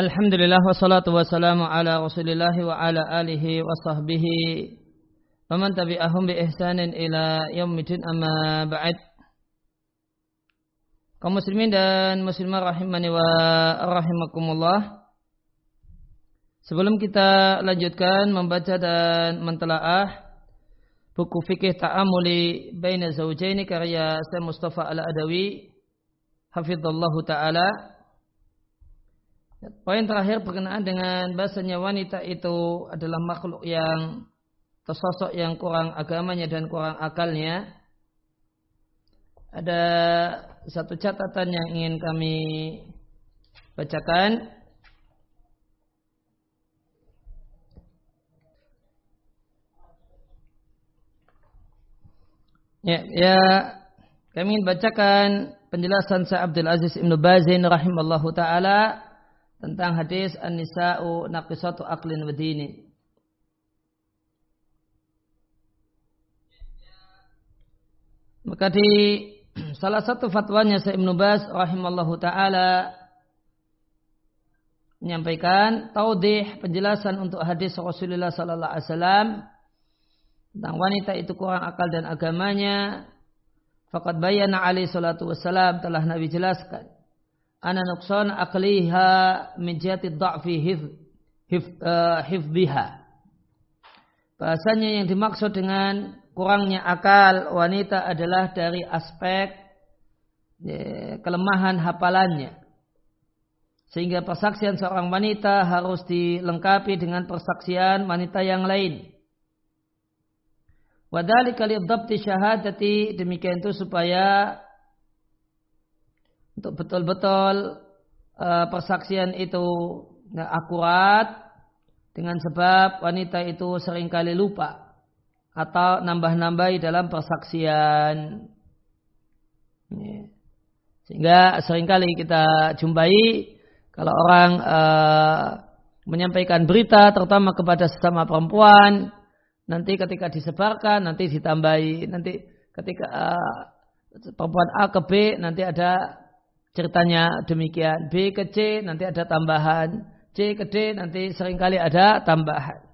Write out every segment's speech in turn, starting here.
Alhamdulillah wassalatu wassalamu ala rasulillah wa ala alihi wa sahbihi wa man tabi'ahum bi ihsanin ila yaumidin amma ba'd. Kaum muslimin dan muslimah rahimani wa rahimakumullah. Sebelum kita lanjutkan membaca dan mentelaah buku fikih ta'amuli baina zawjaini karya Syekh Mustafa Al-Adawi hafizallahu taala Poin terakhir berkenaan dengan bahasanya wanita itu adalah makhluk yang tersosok yang kurang agamanya dan kurang akalnya. Ada satu catatan yang ingin kami bacakan. Ya, ya kami ingin bacakan penjelasan Syekh Abdul Aziz Ibn Bazin rahimallahu taala tentang hadis An-Nisa'u naqisatu aqlin wa dini. Maka di salah satu fatwanya Syekh Ibnu Baz rahimallahu taala menyampaikan taudih penjelasan untuk hadis Rasulullah sallallahu alaihi wasallam tentang wanita itu kurang akal dan agamanya. Fakat bayana alaihi salatu wassalam telah Nabi jelaskan ana nuqsan aqliha min jihati dha'fi hif, hif, uh, hifdhiha. Bahasanya yang dimaksud dengan kurangnya akal wanita adalah dari aspek ya, kelemahan hafalannya. Sehingga persaksian seorang wanita harus dilengkapi dengan persaksian wanita yang lain. Wadhalika li'dhabti syahadati demikian itu supaya untuk betul-betul uh, persaksian itu uh, akurat dengan sebab wanita itu sering kali lupa atau nambah-nambahi dalam persaksian. Sehingga sering kali kita jumpai kalau orang uh, menyampaikan berita terutama kepada sesama perempuan nanti ketika disebarkan nanti ditambahi nanti ketika uh, perempuan A ke B nanti ada ceritanya demikian. B ke C nanti ada tambahan. C ke D nanti sering kali ada tambahan.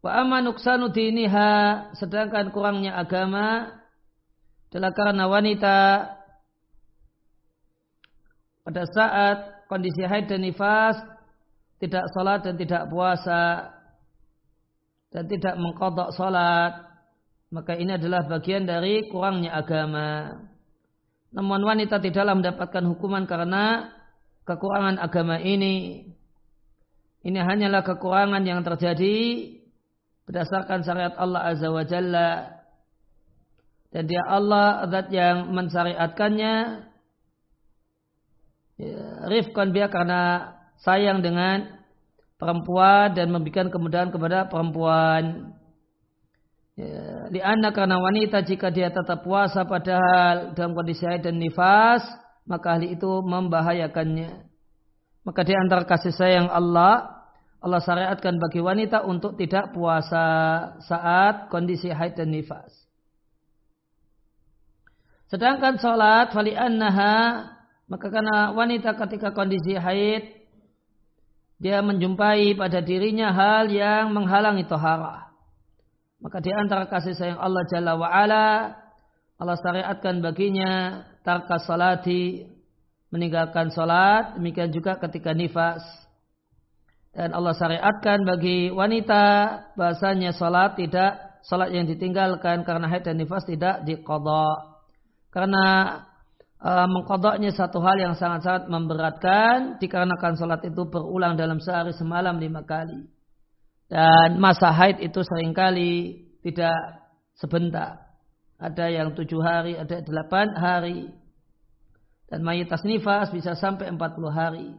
Wa amma nuksanu diniha sedangkan kurangnya agama adalah karena wanita pada saat kondisi haid dan nifas tidak salat dan tidak puasa dan tidak mengkodok salat maka ini adalah bagian dari kurangnya agama. Namun wanita tidaklah mendapatkan hukuman karena kekurangan agama ini. Ini hanyalah kekurangan yang terjadi berdasarkan syariat Allah Azza wa Jalla. Dan dia Allah zat yang mensyariatkannya. Ya, rifkan dia karena sayang dengan perempuan dan memberikan kemudahan kepada perempuan. Ya, Lianna karena wanita jika dia tetap puasa padahal dalam kondisi haid dan nifas, maka hal itu membahayakannya. Maka di antara kasih sayang Allah, Allah syariatkan bagi wanita untuk tidak puasa saat kondisi haid dan nifas. Sedangkan sholat fali annaha maka karena wanita ketika kondisi haid dia menjumpai pada dirinya hal yang menghalangi toharah. Maka di antara kasih sayang Allah Jalla wa'ala, Allah syariatkan baginya tarka salati, meninggalkan salat, demikian juga ketika nifas. Dan Allah syariatkan bagi wanita bahasanya salat tidak salat yang ditinggalkan karena haid dan nifas tidak dikodok. Karena uh, mengkodoknya satu hal yang sangat-sangat memberatkan dikarenakan salat itu berulang dalam sehari semalam lima kali. Dan masa haid itu sering kali tidak sebentar. Ada yang tujuh hari, ada delapan hari. Dan mayoritas nifas bisa sampai empat puluh hari.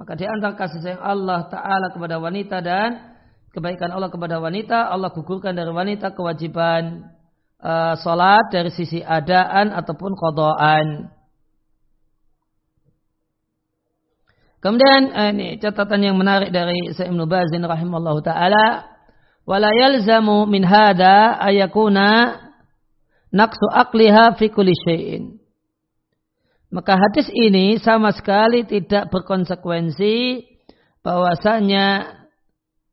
Maka di antara kasih sayang Allah Ta'ala kepada wanita dan kebaikan Allah kepada wanita, Allah gugurkan dari wanita kewajiban uh, sholat dari sisi adaan ataupun kodoan. Kemudian eh, ini catatan yang menarik dari Sa'im Nubazin rahimallahu taala wala yalzamu min hada ayakuna naqsu aqliha fi kulli syai'in. Maka hadis ini sama sekali tidak berkonsekuensi bahwasanya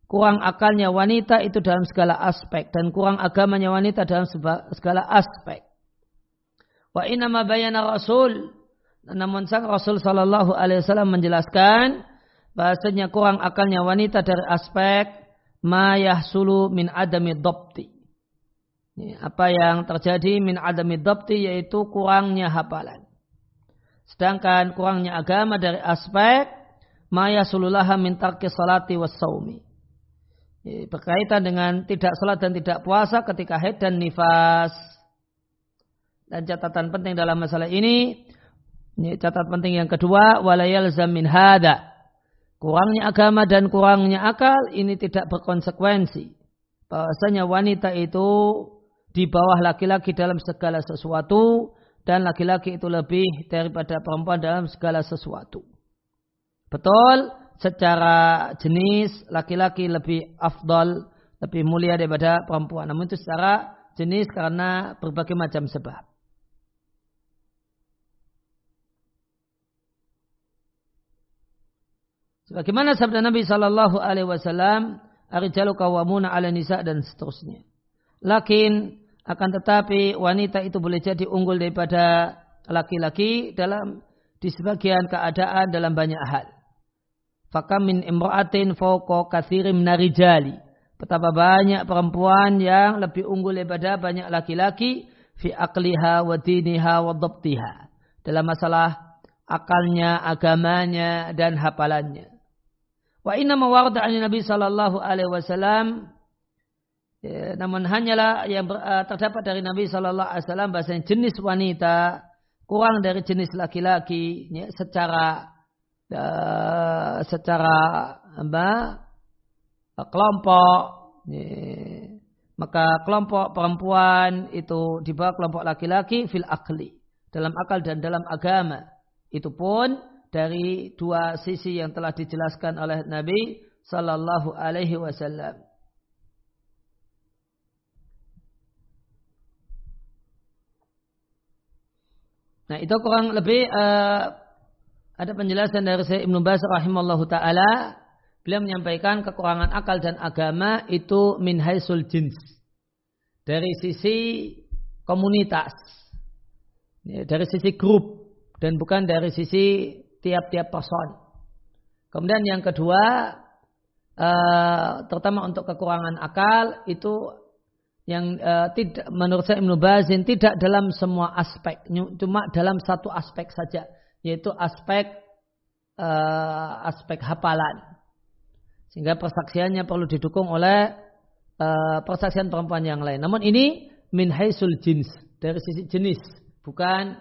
kurang akalnya wanita itu dalam segala aspek dan kurang agamanya wanita dalam segala aspek. Wa inama bayana Rasul namun sang Rasul Shallallahu Alaihi Wasallam menjelaskan bahasanya kurang akalnya wanita dari aspek ma yahsulu min adami dopti. Apa yang terjadi min adami dopti yaitu kurangnya hafalan. Sedangkan kurangnya agama dari aspek maya sululaha min tarki salati was saumi. Berkaitan dengan tidak salat dan tidak puasa ketika haid dan nifas. Dan catatan penting dalam masalah ini, ini catatan penting yang kedua, walayal zamin hada. Kurangnya agama dan kurangnya akal ini tidak berkonsekuensi. Bahwasanya wanita itu di bawah laki-laki dalam segala sesuatu dan laki-laki itu lebih daripada perempuan dalam segala sesuatu. Betul, secara jenis laki-laki lebih afdol, lebih mulia daripada perempuan. Namun itu secara jenis karena berbagai macam sebab. Sebagaimana sabda Nabi Shallallahu Alaihi Wasallam, "Arijalu kawamuna ala nisa" dan seterusnya. Lakin akan tetapi wanita itu boleh jadi unggul daripada laki-laki dalam di sebagian keadaan dalam banyak hal. Fakam min imra'atin fawqa kathirim narijali. Betapa banyak perempuan yang lebih unggul daripada banyak laki-laki fi akliha wa diniha wa dhabtiha. Dalam masalah akalnya, agamanya dan hafalannya. Wa inna mawarda Nabi sallallahu alaihi wasallam Ya, namun hanyalah yang uh, terdapat dari Nabi Shallallahu Alaihi Wasallam bahasa jenis wanita kurang dari jenis laki-laki ya, secara uh, secara apa kelompok ya, maka kelompok perempuan itu di bawah kelompok laki-laki fil akli dalam akal dan dalam agama. Itu pun dari dua sisi yang telah dijelaskan oleh Nabi Sallallahu Alaihi Wasallam. Nah itu kurang lebih uh, ada penjelasan dari Syekh Ibnu Baz rahimallahu taala. Beliau menyampaikan kekurangan akal dan agama itu min haisul jins. Dari sisi komunitas. Ya, dari sisi grup. Dan bukan dari sisi tiap-tiap person. Kemudian yang kedua, uh, terutama untuk kekurangan akal itu yang uh, tidak menurut saya Ibnu Bazin tidak dalam semua aspek. Cuma dalam satu aspek saja yaitu aspek uh, aspek hafalan. Sehingga persaksiannya perlu didukung oleh persaksian perempuan yang lain. Namun ini min haisul jins dari sisi jenis bukan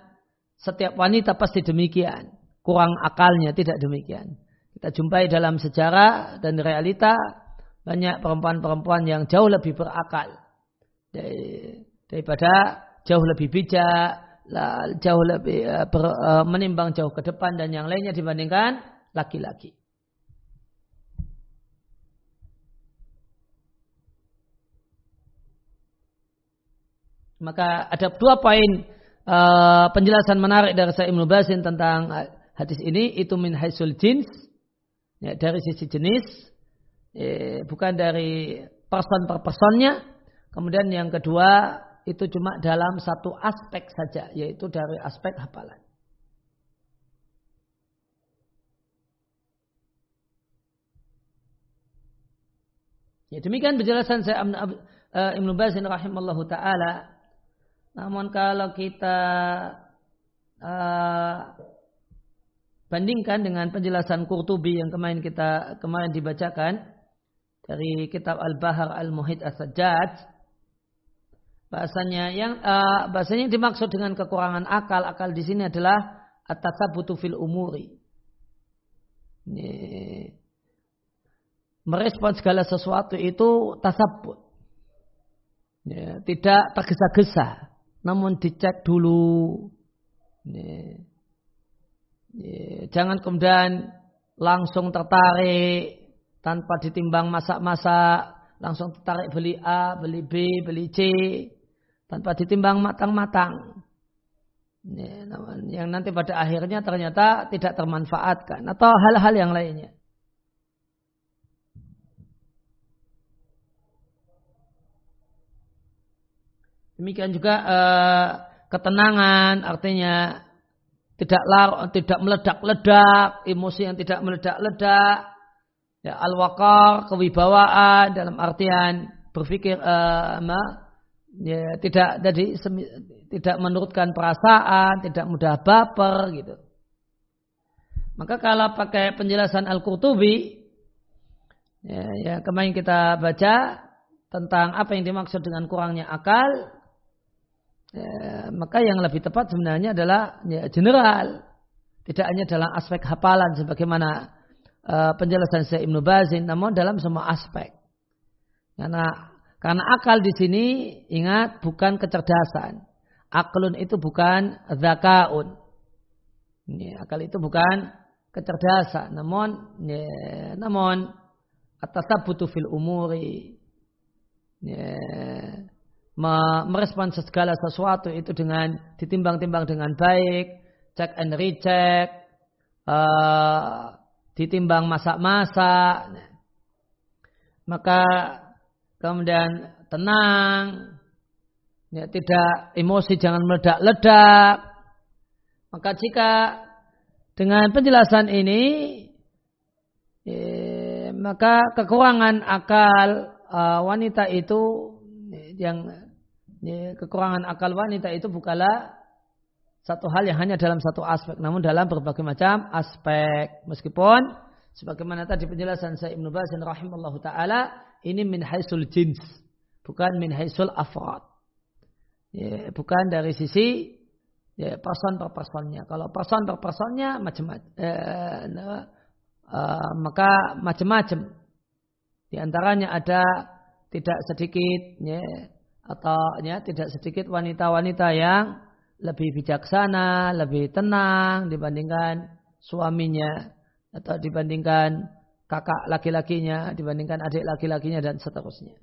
setiap wanita pasti demikian kurang akalnya tidak demikian kita jumpai dalam sejarah dan realita banyak perempuan-perempuan yang jauh lebih berakal daripada jauh lebih bijak, jauh lebih eh, ber, eh, menimbang jauh ke depan dan yang lainnya dibandingkan laki-laki. Maka ada dua poin uh, penjelasan menarik dari Sa'im Nubasin tentang hadis ini itu min haisul jins ya, dari sisi jenis eh, bukan dari person per personnya Kemudian yang kedua itu cuma dalam satu aspek saja, yaitu dari aspek hafalan. Ya, demikian penjelasan saya Ibnu Bazin rahimallahu taala. Namun kalau kita uh, bandingkan dengan penjelasan Qurtubi yang kemarin kita kemarin dibacakan dari kitab Al-Bahar Al-Muhid As-Sajjad bahasanya yang uh, bahasanya yang dimaksud dengan kekurangan akal akal di sini adalah at-tatsabutu fil umuri. Ini, merespon segala sesuatu itu tasabut. Ya, tidak tergesa-gesa, namun dicek dulu. Ya, jangan kemudian langsung tertarik tanpa ditimbang masak-masak, langsung tertarik beli A, beli B, beli C tanpa ditimbang matang-matang. Ya, yang nanti pada akhirnya ternyata tidak termanfaatkan atau hal-hal yang lainnya. Demikian juga eh, ketenangan artinya tidak lar, tidak meledak-ledak, emosi yang tidak meledak-ledak, ya al-waqar, kewibawaan dalam artian berpikir uh, ya, tidak jadi tidak menurutkan perasaan, tidak mudah baper gitu. Maka kalau pakai penjelasan Al-Qurtubi, ya, ya kemarin kita baca tentang apa yang dimaksud dengan kurangnya akal, ya, maka yang lebih tepat sebenarnya adalah ya, general, tidak hanya dalam aspek hafalan sebagaimana uh, penjelasan Syekh Ibnu Bazin, namun dalam semua aspek. Karena karena akal di sini ingat bukan kecerdasan. Aklun itu bukan zakaun. Ini, akal itu bukan kecerdasan, namun ya, namun atas butuh fil umuri. Ya, merespon segala sesuatu itu dengan ditimbang-timbang dengan baik, check and recheck, uh, ditimbang masak-masak. Maka kemudian tenang, ya, tidak emosi jangan meledak-ledak. Maka jika dengan penjelasan ini, ya, maka kekurangan akal uh, wanita itu yang ya, kekurangan akal wanita itu bukanlah satu hal yang hanya dalam satu aspek, namun dalam berbagai macam aspek. Meskipun sebagaimana tadi penjelasan saya Ibnu Baz rahimallahu taala ini min haisul jins, bukan min haisul afrad. Ya, bukan dari sisi ya, person per personnya. Kalau person per personnya macam-macam, eh, uh, maka macam-macam. Di antaranya ada tidak sedikit ya, atau ya, tidak sedikit wanita-wanita yang lebih bijaksana, lebih tenang dibandingkan suaminya atau dibandingkan kakak laki-lakinya dibandingkan adik laki-lakinya dan seterusnya.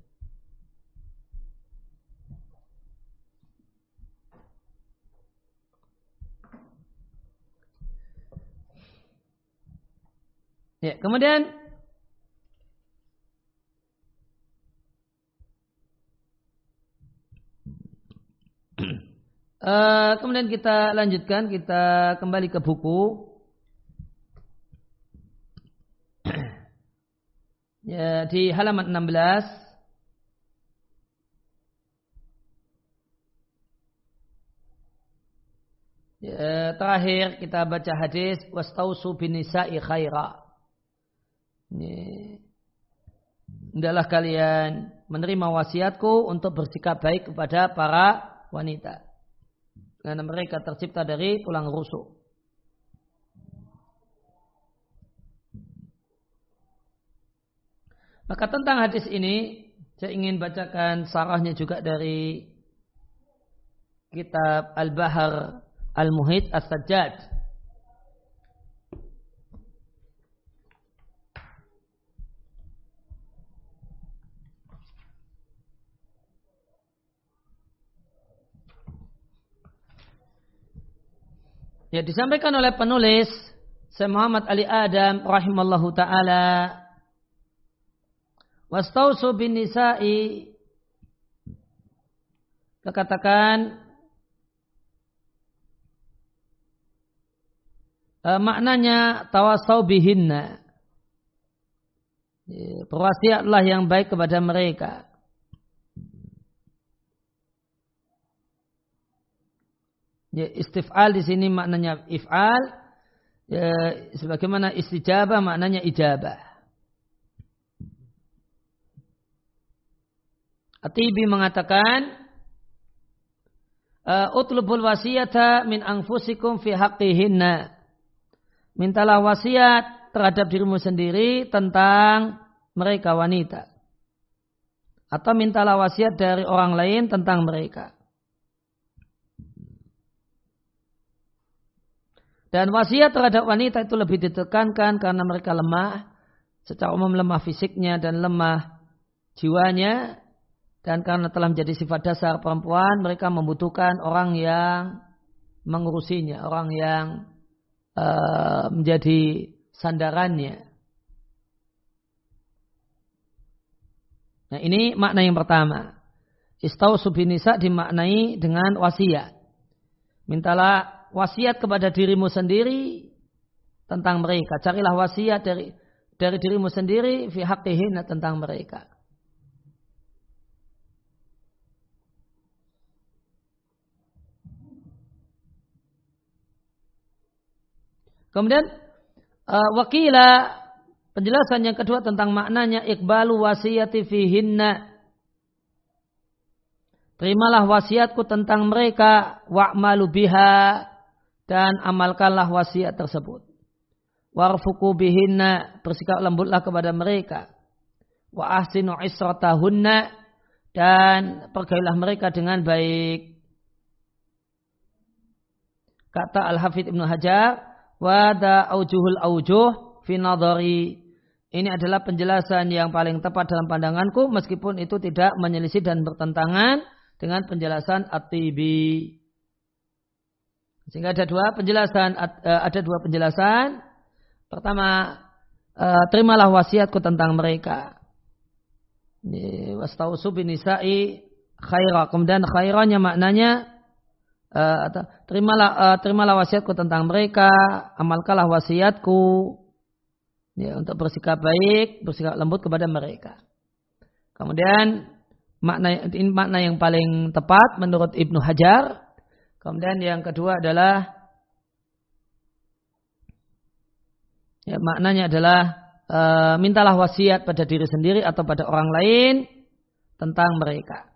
Ya, kemudian uh, kemudian kita lanjutkan, kita kembali ke buku. Ya, di halaman 16 ya, terakhir kita baca hadis wastausu bin nisa'i khaira adalah kalian menerima wasiatku untuk bersikap baik kepada para wanita karena mereka tercipta dari tulang rusuk Maka tentang hadis ini saya ingin bacakan sarahnya juga dari kitab Al-Bahar Al-Muhit As-Sajjad. Ya disampaikan oleh penulis Syekh Muhammad Ali Adam rahimallahu taala. Wastausu bin nisa'i. Katakan e, maknanya tawasau bihinna. Perwasiatlah yang baik kepada mereka ya, istif'al di sini maknanya if'al ya, sebagaimana istijabah maknanya ijabah Atibi mengatakan uh, utlubul wasiyata min anfusikum fi haqqihinna. Mintalah wasiat terhadap dirimu sendiri tentang mereka wanita. Atau mintalah wasiat dari orang lain tentang mereka. Dan wasiat terhadap wanita itu lebih ditekankan karena mereka lemah. Secara umum lemah fisiknya dan lemah jiwanya dan karena telah menjadi sifat dasar perempuan, mereka membutuhkan orang yang mengurusinya, orang yang uh, menjadi sandarannya. Nah ini makna yang pertama. Istau subinisa dimaknai dengan wasiat. Mintalah wasiat kepada dirimu sendiri tentang mereka. Carilah wasiat dari dari dirimu sendiri fi haqqihin tentang mereka. Kemudian uh, wakila penjelasan yang kedua tentang maknanya ikbalu wasiyati fihinna. Terimalah wasiatku tentang mereka wa'malu biha dan amalkanlah wasiat tersebut. Warfuku bihinna bersikap lembutlah kepada mereka. Wa ahsinu isratahunna dan pergaulilah mereka dengan baik. Kata Al-Hafidh Ibnu Hajar, wada aujuhul aujuh fi nadari. Ini adalah penjelasan yang paling tepat dalam pandanganku meskipun itu tidak menyelisih dan bertentangan dengan penjelasan at-tibi. Sehingga ada dua penjelasan eh, ada dua penjelasan. Pertama, eh, terimalah wasiatku tentang mereka. Wastausu bin nisa'i khairah. Kemudian khairahnya maknanya uh, terimalah terimalah wasiatku tentang mereka, amalkanlah wasiatku ya, untuk bersikap baik, bersikap lembut kepada mereka. Kemudian makna ini makna yang paling tepat menurut Ibnu Hajar. Kemudian yang kedua adalah ya, maknanya adalah e, mintalah wasiat pada diri sendiri atau pada orang lain tentang mereka.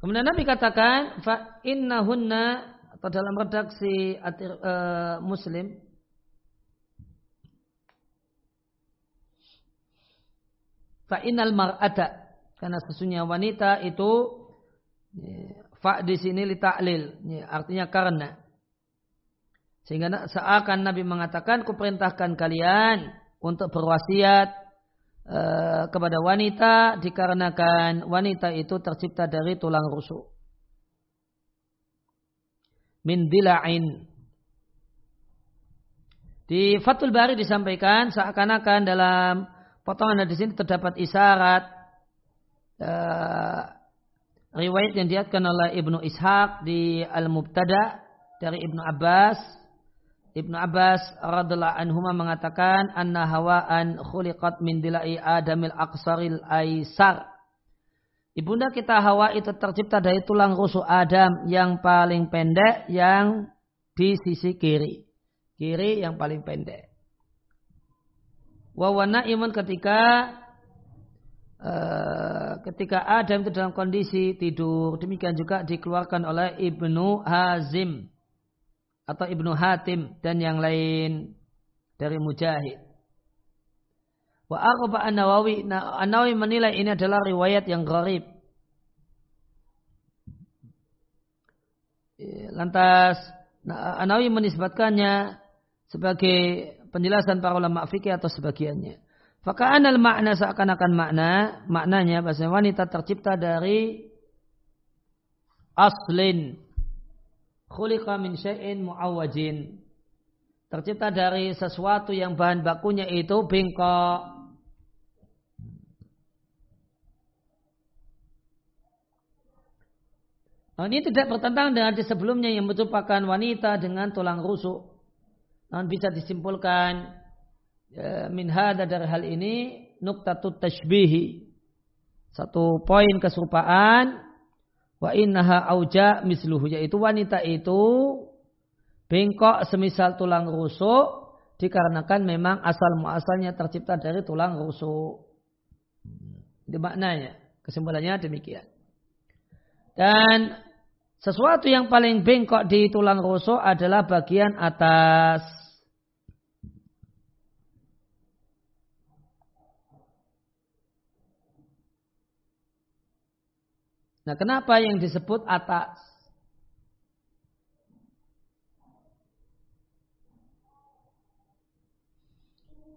Kemudian Nabi katakan fa innahunna atau dalam redaksi atir, uh, Muslim fa innal mar'ata karena sesungguhnya wanita itu fa di sini li ta'lil ya, artinya karena sehingga seakan Nabi mengatakan kuperintahkan kalian untuk berwasiat Eh, kepada wanita dikarenakan wanita itu tercipta dari tulang rusuk. Min dila'in. Di Fathul Bari disampaikan seakan-akan dalam potongan di sini terdapat isyarat uh, riwayat yang diatkan oleh Ibnu Ishaq di Al-Mubtada dari Ibnu Abbas Ibnu Abbas radhiallahu anhu mengatakan anna hawaan khuliqat min dilai adamil aqsaril aisar. Ibunda kita Hawa itu tercipta dari tulang rusuk Adam yang paling pendek yang di sisi kiri. Kiri yang paling pendek. Wawana iman ketika ketika Adam itu dalam kondisi tidur. Demikian juga dikeluarkan oleh Ibnu Hazim atau Ibnu Hatim dan yang lain dari Mujahid. Wa an-Nawawi, An-Nawawi menilai ini adalah riwayat yang gharib. Lantas An-Nawawi menisbatkannya sebagai penjelasan para ulama fikih atau sebagiannya. Anal makna seakan-akan makna, maknanya bahasa wanita tercipta dari aslin khuliqa min syai'in mu'awwajin. Tercipta dari sesuatu yang bahan bakunya itu bengkok. Nah, ini tidak bertentangan dengan di sebelumnya yang merupakan wanita dengan tulang rusuk. Namun bisa disimpulkan ya, min hada dari hal ini nuktatut tashbihi. Satu poin keserupaan Wa innaha auja misluhu yaitu wanita itu bengkok semisal tulang rusuk dikarenakan memang asal muasalnya tercipta dari tulang rusuk. Itu maknanya. Kesimpulannya demikian. Dan sesuatu yang paling bengkok di tulang rusuk adalah bagian atas. Nah, kenapa yang disebut atas?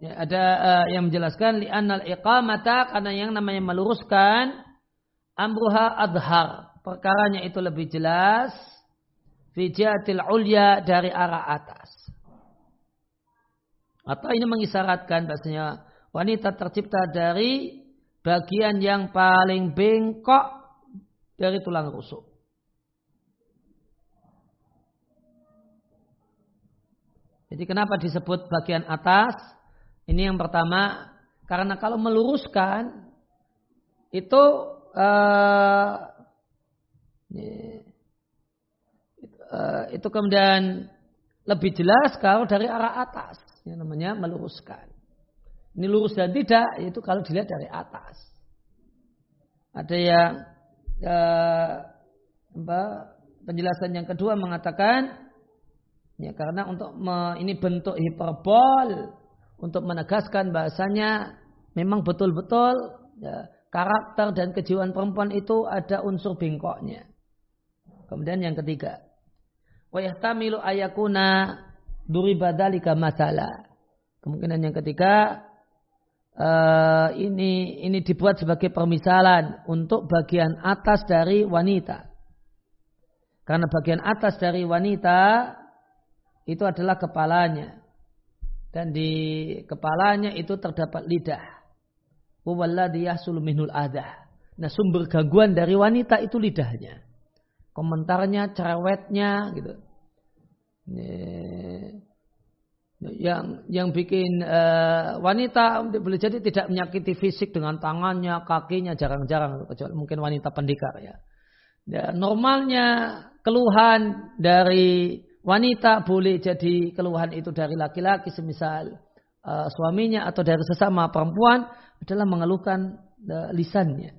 Ya, ada uh, yang menjelaskan li'annal iqamata karena yang namanya meluruskan amruha adhar. perkaranya itu lebih jelas fijatil ulya dari arah atas. Atau ini mengisyaratkan bahasanya wanita tercipta dari bagian yang paling bengkok dari tulang rusuk. Jadi kenapa disebut bagian atas? Ini yang pertama, karena kalau meluruskan itu uh, itu kemudian lebih jelas kalau dari arah atas, yang namanya meluruskan. Ini lurus dan tidak, itu kalau dilihat dari atas. Ada yang uh, penjelasan yang kedua mengatakan Ya, karena untuk me, ini bentuk hiperbol untuk menegaskan bahasanya memang betul-betul ya, karakter dan kejiwaan perempuan itu ada unsur bengkoknya. Kemudian yang ketiga, wa yahtamilu ayakuna duribadalika masalah. Kemungkinan yang ketiga uh, ini ini dibuat sebagai permisalan untuk bagian atas dari wanita. Karena bagian atas dari wanita itu adalah kepalanya. Dan di kepalanya itu terdapat lidah. Adah. Nah sumber gangguan dari wanita itu lidahnya. Komentarnya, cerewetnya gitu. Yang yang bikin uh, wanita boleh jadi tidak menyakiti fisik dengan tangannya, kakinya jarang-jarang kecuali mungkin wanita pendekar ya. ya. Normalnya keluhan dari wanita boleh jadi keluhan itu dari laki-laki semisal uh, suaminya atau dari sesama perempuan adalah mengeluhkan uh, lisannya.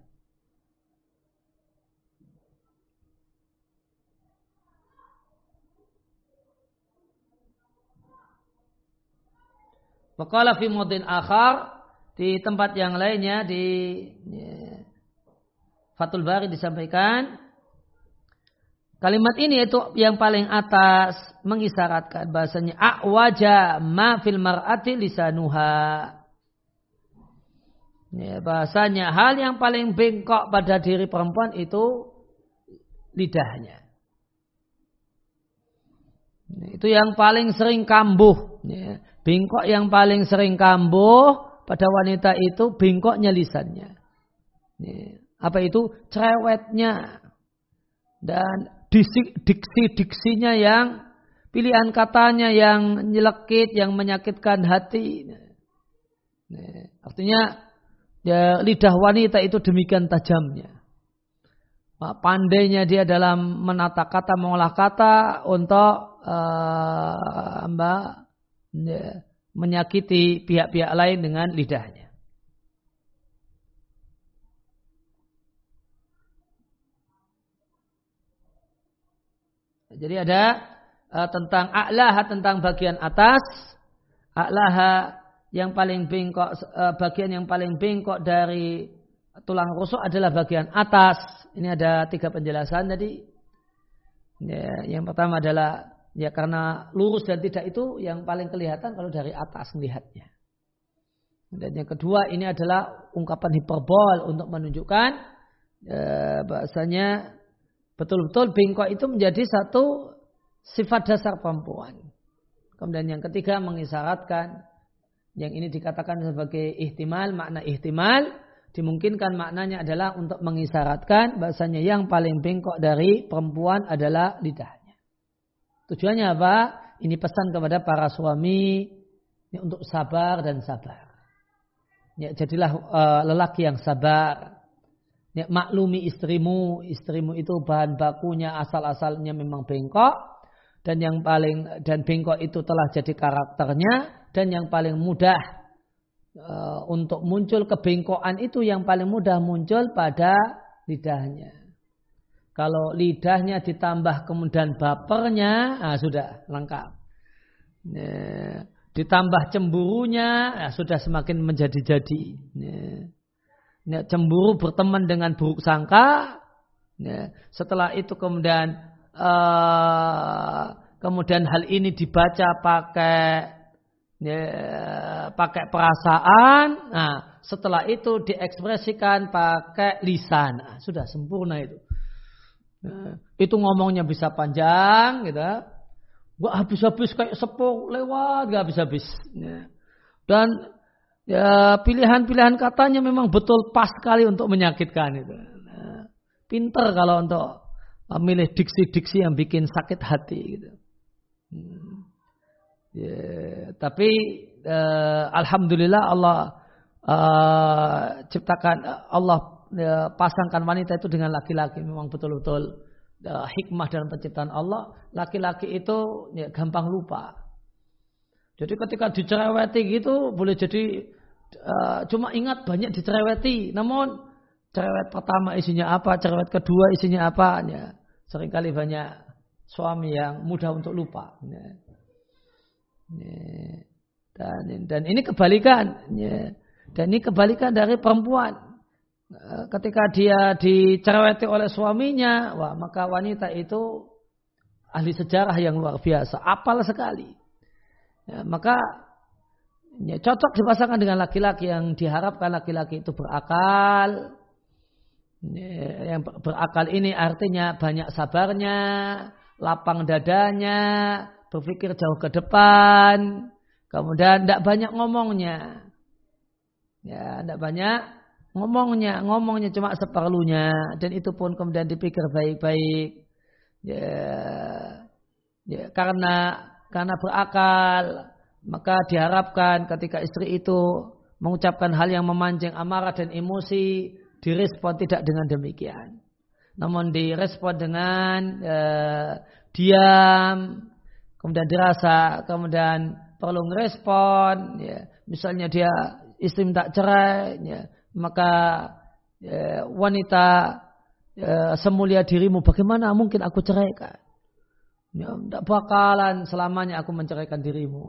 Wakala fi mudin akhar di tempat yang lainnya di ya, Fatul Bari disampaikan Kalimat ini itu yang paling atas mengisyaratkan bahasanya akwaja ma fil mar'ati lisanuha. Ya, bahasanya hal yang paling bengkok pada diri perempuan itu lidahnya. Ya, itu yang paling sering kambuh. Ya, bengkok yang paling sering kambuh pada wanita itu bengkoknya lisannya. Ya, apa itu? Cerewetnya. Dan diksi-diksinya yang pilihan katanya yang nyelekit, yang menyakitkan hati. Artinya ya, lidah wanita itu demikian tajamnya. Pandainya dia dalam menata kata, mengolah kata untuk uh, mbak ya, menyakiti pihak-pihak lain dengan lidahnya. Jadi ada uh, tentang a'laha tentang bagian atas, a'laha yang paling bengkok uh, bagian yang paling bengkok dari tulang rusuk adalah bagian atas. Ini ada tiga penjelasan tadi. Ya, yang pertama adalah ya karena lurus dan tidak itu yang paling kelihatan kalau dari atas melihatnya. Dan yang kedua ini adalah ungkapan hiperbol untuk menunjukkan eh, bahasanya Betul-betul bengkok itu menjadi satu sifat dasar perempuan. Kemudian yang ketiga mengisyaratkan yang ini dikatakan sebagai ihtimal, makna ihtimal dimungkinkan maknanya adalah untuk mengisyaratkan bahasanya yang paling bengkok dari perempuan adalah lidahnya. Tujuannya apa? Ini pesan kepada para suami ya, untuk sabar dan sabar. Ya, jadilah uh, lelaki yang sabar. Ya, maklumi istrimu, istrimu itu bahan bakunya asal-asalnya memang bengkok dan yang paling dan bengkok itu telah jadi karakternya dan yang paling mudah uh, untuk muncul kebengkokan itu yang paling mudah muncul pada lidahnya. Kalau lidahnya ditambah kemudian bapernya, nah sudah lengkap. Ya, ditambah cemburunya, nah sudah semakin menjadi-jadi. Ya ya, cemburu berteman dengan buruk sangka. Ya, setelah itu kemudian uh, kemudian hal ini dibaca pakai ya, pakai perasaan. Nah, setelah itu diekspresikan pakai lisan. Nah, sudah sempurna itu. Itu ngomongnya bisa panjang, gitu. Gak habis-habis kayak sepuk lewat, gak habis-habis. Ya. Dan ya pilihan-pilihan katanya memang betul pas sekali untuk menyakitkan itu. Nah, pinter kalau untuk memilih diksi-diksi yang bikin sakit hati gitu. Hmm. Ya, tapi uh, alhamdulillah Allah uh, ciptakan Allah uh, pasangkan wanita itu dengan laki-laki memang betul-betul uh, hikmah dalam penciptaan Allah. Laki-laki itu ya, gampang lupa. Jadi ketika dicereweti gitu boleh jadi uh, cuma ingat banyak dicereweti. Namun cerewet pertama isinya apa, cerewet kedua isinya apa. Ya. Seringkali banyak suami yang mudah untuk lupa. Ya. Ya. Dan, dan ini kebalikan. Ya. Dan ini kebalikan dari perempuan. Eh, ketika dia dicereweti oleh suaminya, wah maka wanita itu ahli sejarah yang luar biasa, apal sekali. Ya, maka ya, cocok dipasangkan dengan laki-laki yang diharapkan laki-laki itu berakal. Ya, yang berakal ini artinya banyak sabarnya, lapang dadanya, berpikir jauh ke depan, kemudian tidak banyak ngomongnya. Ya, tidak banyak ngomongnya ngomongnya cuma seperlunya. Dan itu pun kemudian dipikir baik-baik. Ya, ya karena karena berakal maka diharapkan ketika istri itu mengucapkan hal yang memancing amarah dan emosi direspon tidak dengan demikian. Namun direspon dengan uh, diam kemudian dirasa kemudian perlu merespon ya. Misalnya dia istri minta cerai ya maka ya, wanita ya, semulia dirimu bagaimana mungkin aku ceraikan? Ya, tidak bakalan selamanya aku menceraikan dirimu.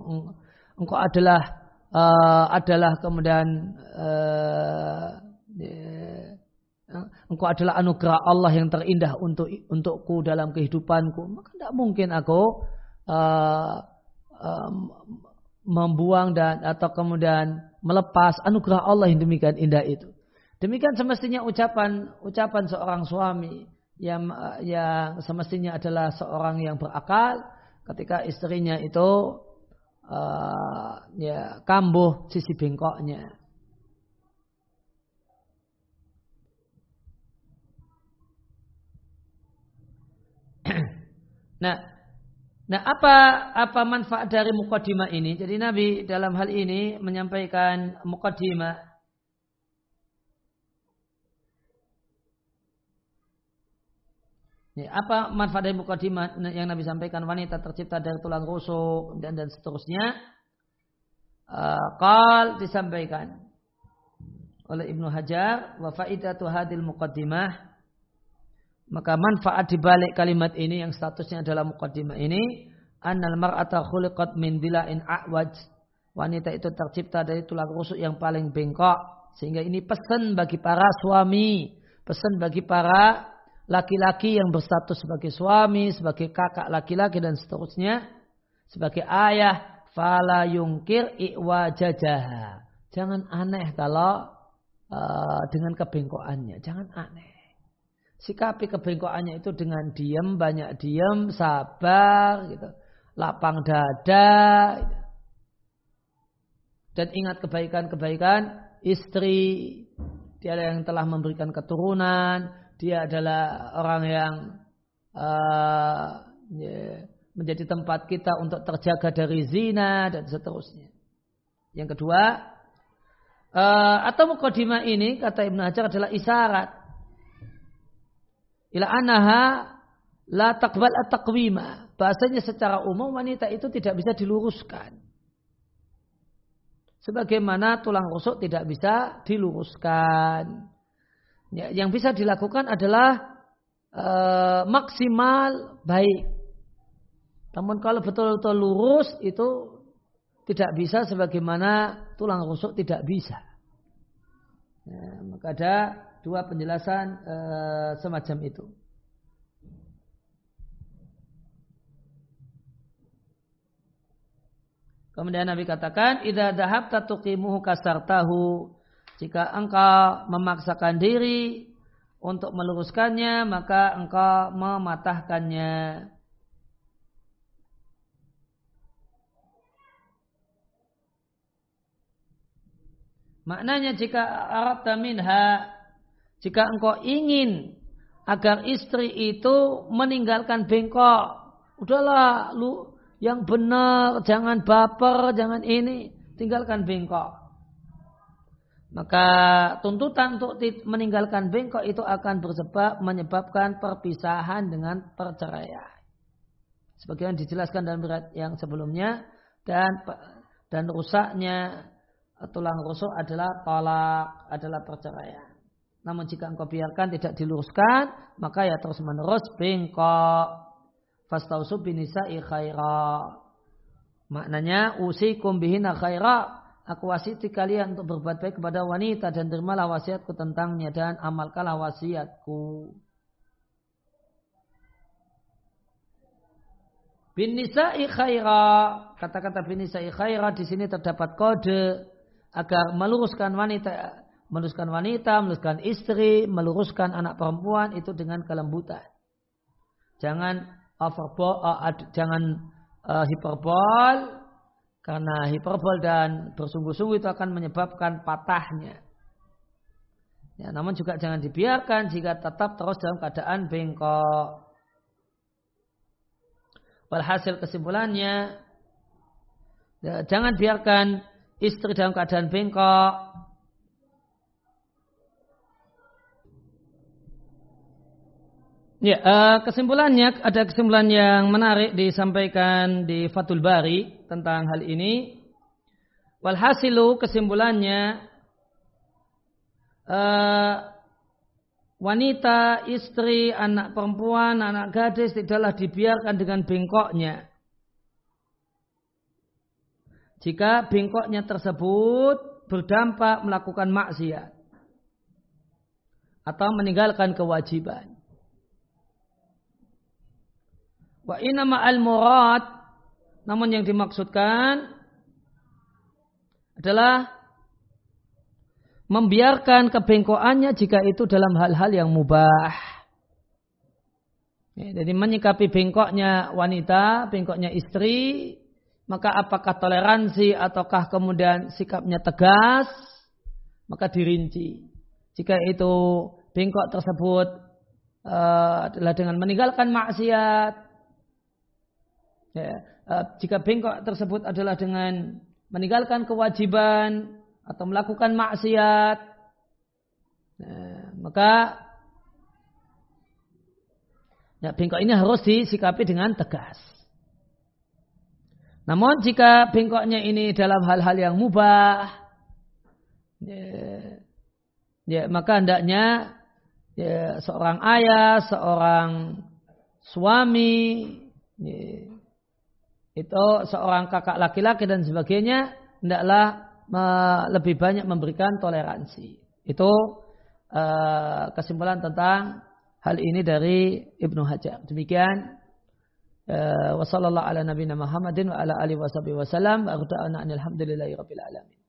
Engkau adalah uh, adalah kemudian ya, engkau adalah anugerah Allah yang terindah untuk untukku dalam kehidupanku. Maka tidak mungkin aku uh, uh, membuang dan atau kemudian melepas anugerah Allah yang demikian indah itu. Demikian semestinya ucapan ucapan seorang suami yang yang semestinya adalah seorang yang berakal ketika istrinya itu uh, ya kambuh sisi bengkoknya. nah, Nah, apa apa manfaat dari mukadimah ini? Jadi Nabi dalam hal ini menyampaikan mukadimah Ya, apa manfaat dari mukadimah yang Nabi sampaikan wanita tercipta dari tulang rusuk dan dan seterusnya? Uh, disampaikan oleh Ibnu Hajar wa faidatu hadil muqaddimah maka manfaat di balik kalimat ini yang statusnya adalah mukaddimah ini, annal mar'ata khuliqat min dila'in a'waj. Wanita itu tercipta dari tulang rusuk yang paling bengkok. Sehingga ini pesan bagi para suami, pesan bagi para laki-laki yang berstatus sebagai suami, sebagai kakak laki-laki dan seterusnya, sebagai ayah, fala yungkir i'wajajaha. Jangan aneh kalau uh, dengan kebengkokannya, jangan aneh. Sikapi kebengkokannya itu dengan diam, banyak diam, sabar, gitu. lapang dada. Gitu. Dan ingat kebaikan-kebaikan istri. Dia yang telah memberikan keturunan. Dia adalah orang yang uh, yeah, menjadi tempat kita untuk terjaga dari zina dan seterusnya. Yang kedua, uh, atau mukadimah ini kata Ibnu Hajar adalah isyarat ila anaha la takbal at-taqwima. Bahasanya secara umum wanita itu tidak bisa diluruskan. Sebagaimana tulang rusuk tidak bisa diluruskan. Ya, yang bisa dilakukan adalah e, maksimal baik. Namun kalau betul-betul lurus itu tidak bisa sebagaimana tulang rusuk tidak bisa. Ya, maka ada dua penjelasan e, semacam itu. Kemudian Nabi katakan, "Idza dhahabta tuqimuhu kasartahu." Jika engkau memaksakan diri untuk meluruskannya maka engkau mematahkannya. Maknanya jika Arab minha jika engkau ingin agar istri itu meninggalkan bengkok, udahlah lu yang benar, jangan baper, jangan ini, tinggalkan bengkok. Maka tuntutan untuk meninggalkan bengkok itu akan bersebab menyebabkan perpisahan dengan perceraian. Sebagian dijelaskan dalam berat yang sebelumnya dan dan rusaknya tulang rusuk adalah tolak, adalah perceraian. Namun jika engkau biarkan tidak diluruskan, maka ya terus menerus bengkok. Fastausu binisa'i khaira. Maknanya usikum bihina khaira Aku wasiti kalian untuk berbuat baik kepada wanita dan terimalah wasiatku tentangnya dan amalkanlah wasiatku. Bin nisa'i khaira. Kata-kata bin nisa'i khaira di sini terdapat kode agar meluruskan wanita, meluruskan wanita, meluruskan istri, meluruskan anak perempuan itu dengan kelembutan. Jangan overbol, uh, jangan uh, hiperbol, karena hiperbol dan bersungguh-sungguh itu akan menyebabkan patahnya. Ya, namun juga jangan dibiarkan jika tetap terus dalam keadaan bengkok. Walhasil kesimpulannya, ya, jangan biarkan istri dalam keadaan bengkok. Ya, uh, kesimpulannya ada kesimpulan yang menarik disampaikan di Fatul Bari tentang hal ini. Walhasilu kesimpulannya uh, wanita, istri, anak perempuan, anak gadis tidaklah dibiarkan dengan bengkoknya. Jika bengkoknya tersebut berdampak melakukan maksiat atau meninggalkan kewajiban. Wa inama al murad namun yang dimaksudkan adalah membiarkan kebengkokannya jika itu dalam hal-hal yang mubah. Ya, jadi menyikapi bengkoknya wanita, bengkoknya istri, maka apakah toleransi ataukah kemudian sikapnya tegas, maka dirinci. Jika itu bengkok tersebut uh, adalah dengan meninggalkan maksiat, ya, Eh, jika bengkok tersebut adalah dengan meninggalkan kewajiban atau melakukan maksiat, nah, maka ya, bengkok ini harus disikapi dengan tegas. Namun jika bengkoknya ini dalam hal-hal yang mubah, ya, ya maka hendaknya ya, seorang ayah, seorang suami, ya, itu seorang kakak laki-laki dan sebagainya hendaklah lebih banyak memberikan toleransi. Itu uh, kesimpulan tentang hal ini dari Ibnu Hajar. Demikian uh, wa sallallahu ala nabiyina Muhammadin wa ala alihi wasallam wa alhamdulillahi rabbil alamin.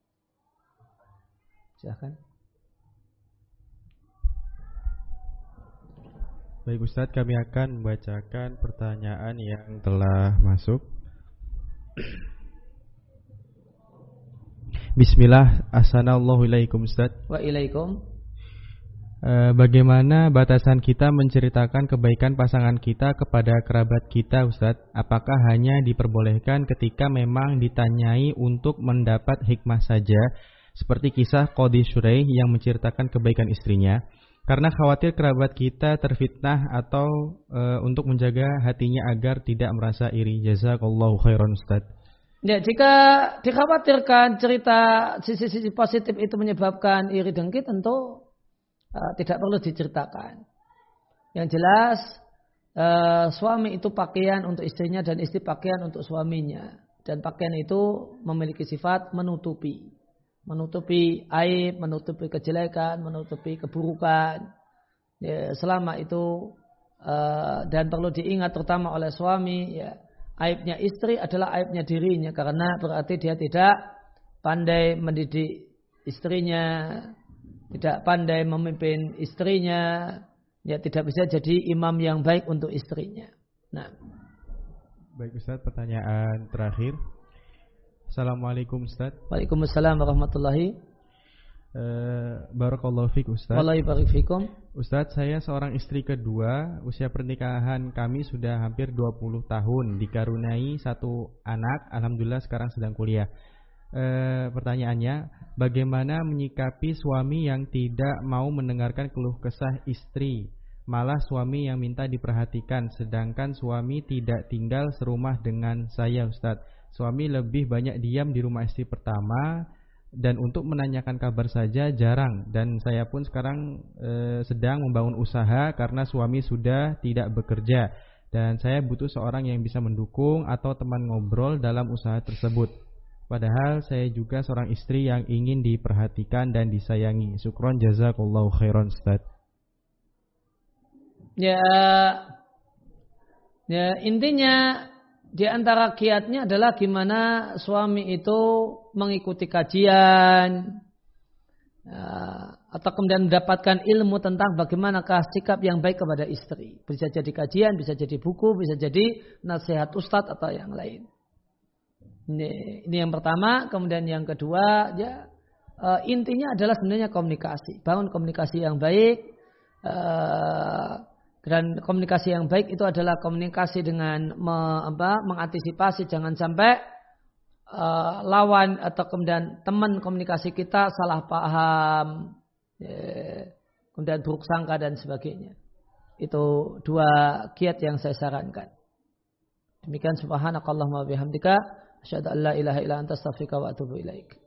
Silakan. Baik Ustadz, kami akan membacakan pertanyaan yang telah masuk. Bismillah, Assalamualaikum Ustaz. Waalaikum. E, Bagaimana batasan kita menceritakan kebaikan pasangan kita kepada kerabat kita Ustaz? Apakah hanya diperbolehkan ketika memang ditanyai untuk mendapat hikmah saja? Seperti kisah Qadi Shurey yang menceritakan kebaikan istrinya karena khawatir kerabat kita terfitnah atau e, untuk menjaga hatinya agar tidak merasa iri. Jazakallahu khairan Ustaz. Ya, jika dikhawatirkan cerita sisi-sisi positif itu menyebabkan iri dengki tentu uh, tidak perlu diceritakan. Yang jelas uh, suami itu pakaian untuk istrinya dan istri pakaian untuk suaminya dan pakaian itu memiliki sifat menutupi menutupi aib, menutupi kejelekan, menutupi keburukan. Ya, selama itu uh, dan perlu diingat terutama oleh suami, ya, aibnya istri adalah aibnya dirinya karena berarti dia tidak pandai mendidik istrinya, tidak pandai memimpin istrinya, ya tidak bisa jadi imam yang baik untuk istrinya. Nah. Baik Ustaz, pertanyaan terakhir. Assalamualaikum Ustaz. Waalaikumsalam warahmatullahi Uh, Barakallahu fiik Ustaz. Waalaikumsalam. Ustaz, saya seorang istri kedua. Usia pernikahan kami sudah hampir 20 tahun. Dikaruniai satu anak. Alhamdulillah sekarang sedang kuliah. Uh, pertanyaannya, bagaimana menyikapi suami yang tidak mau mendengarkan keluh kesah istri? Malah suami yang minta diperhatikan, sedangkan suami tidak tinggal serumah dengan saya Ustaz. Suami lebih banyak diam di rumah istri pertama dan untuk menanyakan kabar saja jarang dan saya pun sekarang e, sedang membangun usaha karena suami sudah tidak bekerja dan saya butuh seorang yang bisa mendukung atau teman ngobrol dalam usaha tersebut. Padahal saya juga seorang istri yang ingin diperhatikan dan disayangi. Syukron jazakallahu khairan. Ya, ya intinya di antara kiatnya adalah gimana suami itu mengikuti kajian ya, atau kemudian mendapatkan ilmu tentang bagaimanakah sikap yang baik kepada istri. Bisa jadi kajian, bisa jadi buku, bisa jadi nasihat ustadz atau yang lain. Ini, ini yang pertama, kemudian yang kedua, ya uh, intinya adalah sebenarnya komunikasi. Bangun komunikasi yang baik. Uh, dan komunikasi yang baik itu adalah komunikasi dengan me, apa, mengantisipasi jangan sampai uh, lawan atau kemudian teman komunikasi kita salah paham, ya, kemudian buruk sangka dan sebagainya. Itu dua kiat yang saya sarankan. Demikian subhanakallahumma bihamdika asyhadu an la ilaha illa anta astaghfiruka wa atubu ilaik.